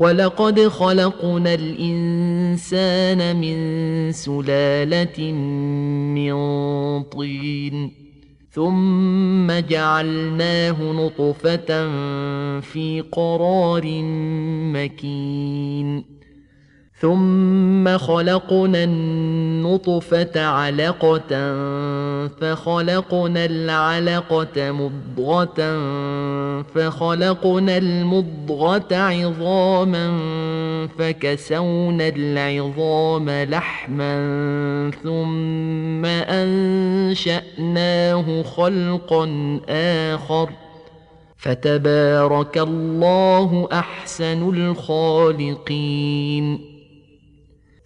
ولقد خلقنا الانسان من سلاله من طين ثم جعلناه نطفه في قرار مكين ثم خلقنا النطفة علقة فخلقنا العلقة مضغة فخلقنا المضغة عظاما فكسونا العظام لحما ثم أنشأناه خلقا آخر فتبارك الله أحسن الخالقين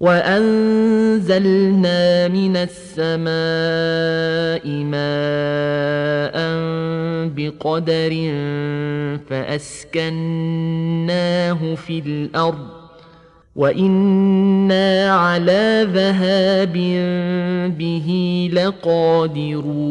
وأنزلنا من السماء ماء بقدر فأسكناه في الأرض وإنا على ذهاب به لقادرون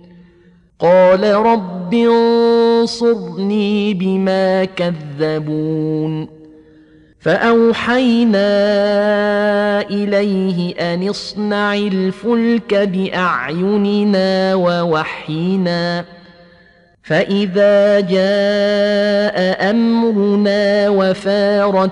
قال رب انصرني بما كذبون. فأوحينا إليه أن اصنع الفلك بأعيننا ووحينا. فإذا جاء أمرنا وفارت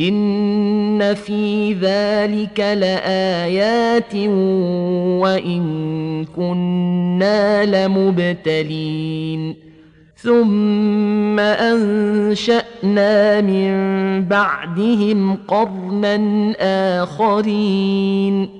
ان في ذلك لايات وان كنا لمبتلين ثم انشانا من بعدهم قرنا اخرين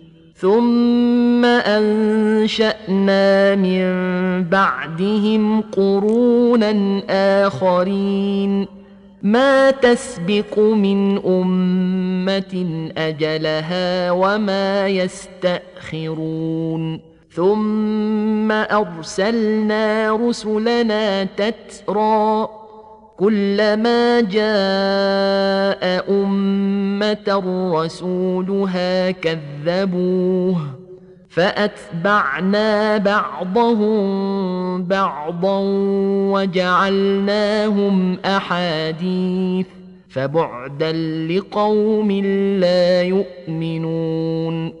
ثم انشانا من بعدهم قرونا اخرين ما تسبق من امه اجلها وما يستاخرون ثم ارسلنا رسلنا تترى كلما جاء امه رسولها كذبوه فاتبعنا بعضهم بعضا وجعلناهم احاديث فبعدا لقوم لا يؤمنون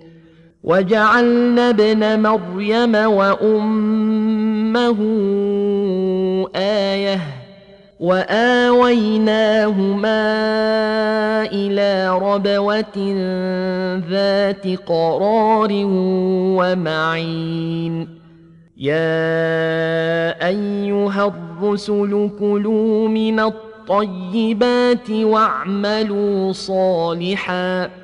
وجعلنا ابن مريم وأمه آية وآويناهما إلى ربوة ذات قرار ومعين. يا أيها الرسل كلوا من الطيبات واعملوا صالحا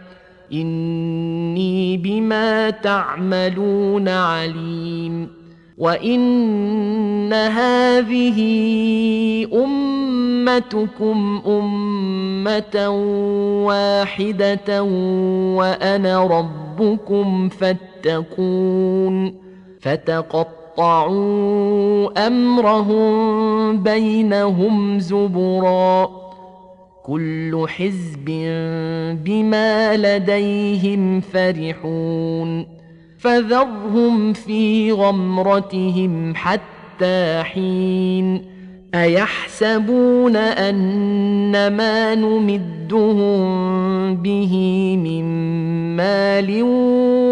اني بما تعملون عليم وان هذه امتكم امه واحدة وأنا ربكم فاتقون فتقطعوا امرهم بينهم زبرا كل حزب بما لديهم فرحون فذرهم في غمرتهم حتى حين أيحسبون ان ما نمدهم به من مال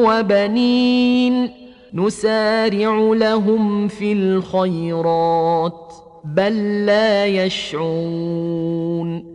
وبنين نسارع لهم في الخيرات بل لا يشعرون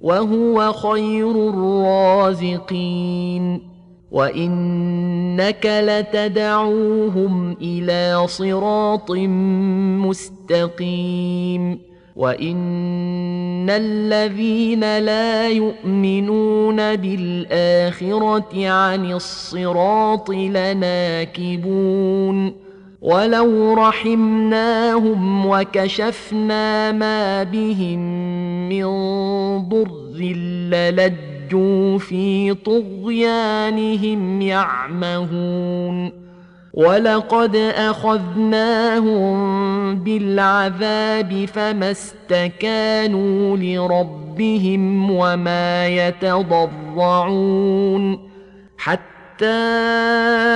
وهو خير الرازقين وإنك لتدعوهم إلى صراط مستقيم وإن الذين لا يؤمنون بالآخرة عن الصراط لناكبون ولو رحمناهم وكشفنا ما بهم من ضر للجوا في طغيانهم يعمهون. ولقد أخذناهم بالعذاب فما استكانوا لربهم وما يتضرعون. حتى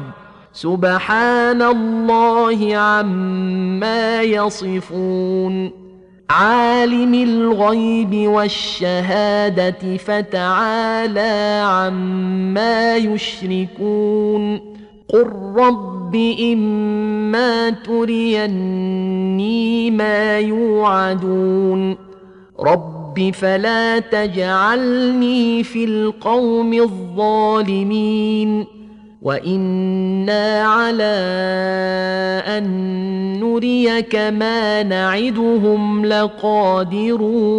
سبحان الله عما يصفون. عالم الغيب والشهادة فتعالى عما يشركون. قل رب إما تريني ما يوعدون. رب فلا تجعلني في القوم الظالمين. وأنا على ان نريك ما نعدهم لقادرون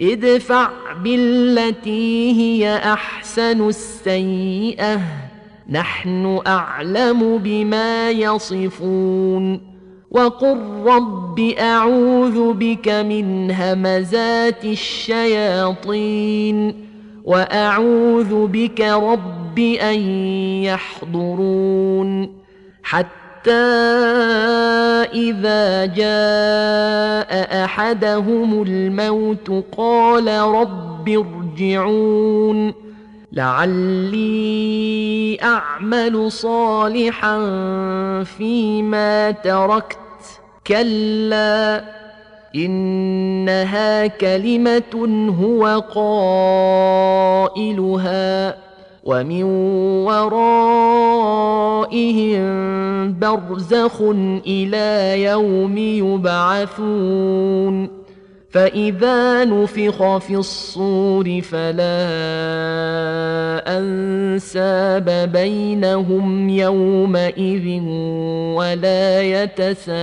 ادفع بالتي هي احسن السيئه نحن اعلم بما يصفون وقل رب اعوذ بك من همزات الشياطين واعوذ بك رب ان يحضرون حتى اذا جاء احدهم الموت قال رب ارجعون لعلي اعمل صالحا فيما تركت كلا انها كلمه هو قائلها ومن ورائهم برزخ إلى يوم يبعثون فإذا نفخ في الصور فلا أنساب بينهم يومئذ ولا يتساءلون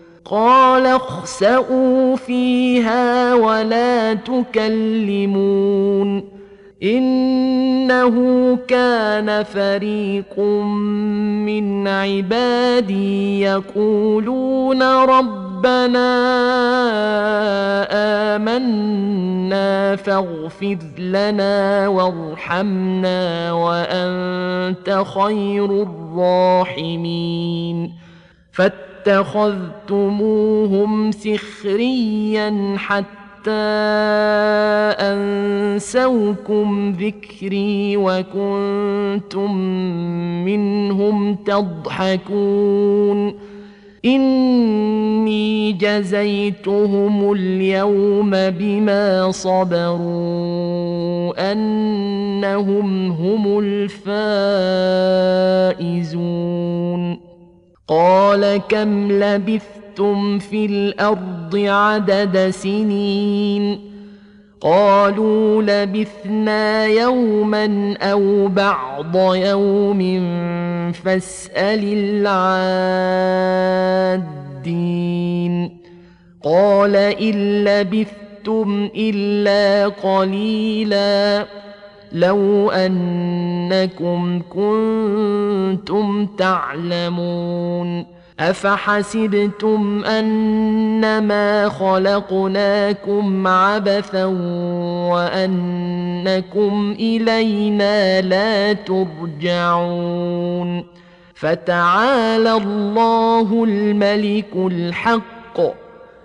قال اخسئوا فيها ولا تكلمون إنه كان فريق من عبادي يقولون ربنا آمنا فاغفر لنا وارحمنا وأنت خير الراحمين. فاتخذتموهم سخريا حتى أنسوكم ذكري وكنتم منهم تضحكون إني جزيتهم اليوم بما صبروا أنهم هم الفائزون قال كم لبثت لبثتم في الأرض عدد سنين قالوا لبثنا يوما أو بعض يوم فاسأل العادين قال إن لبثتم إلا قليلا لو أنكم كنتم تعلمون أفحسبتم أنما خلقناكم عبثا وأنكم إلينا لا ترجعون فتعالى الله الملك الحق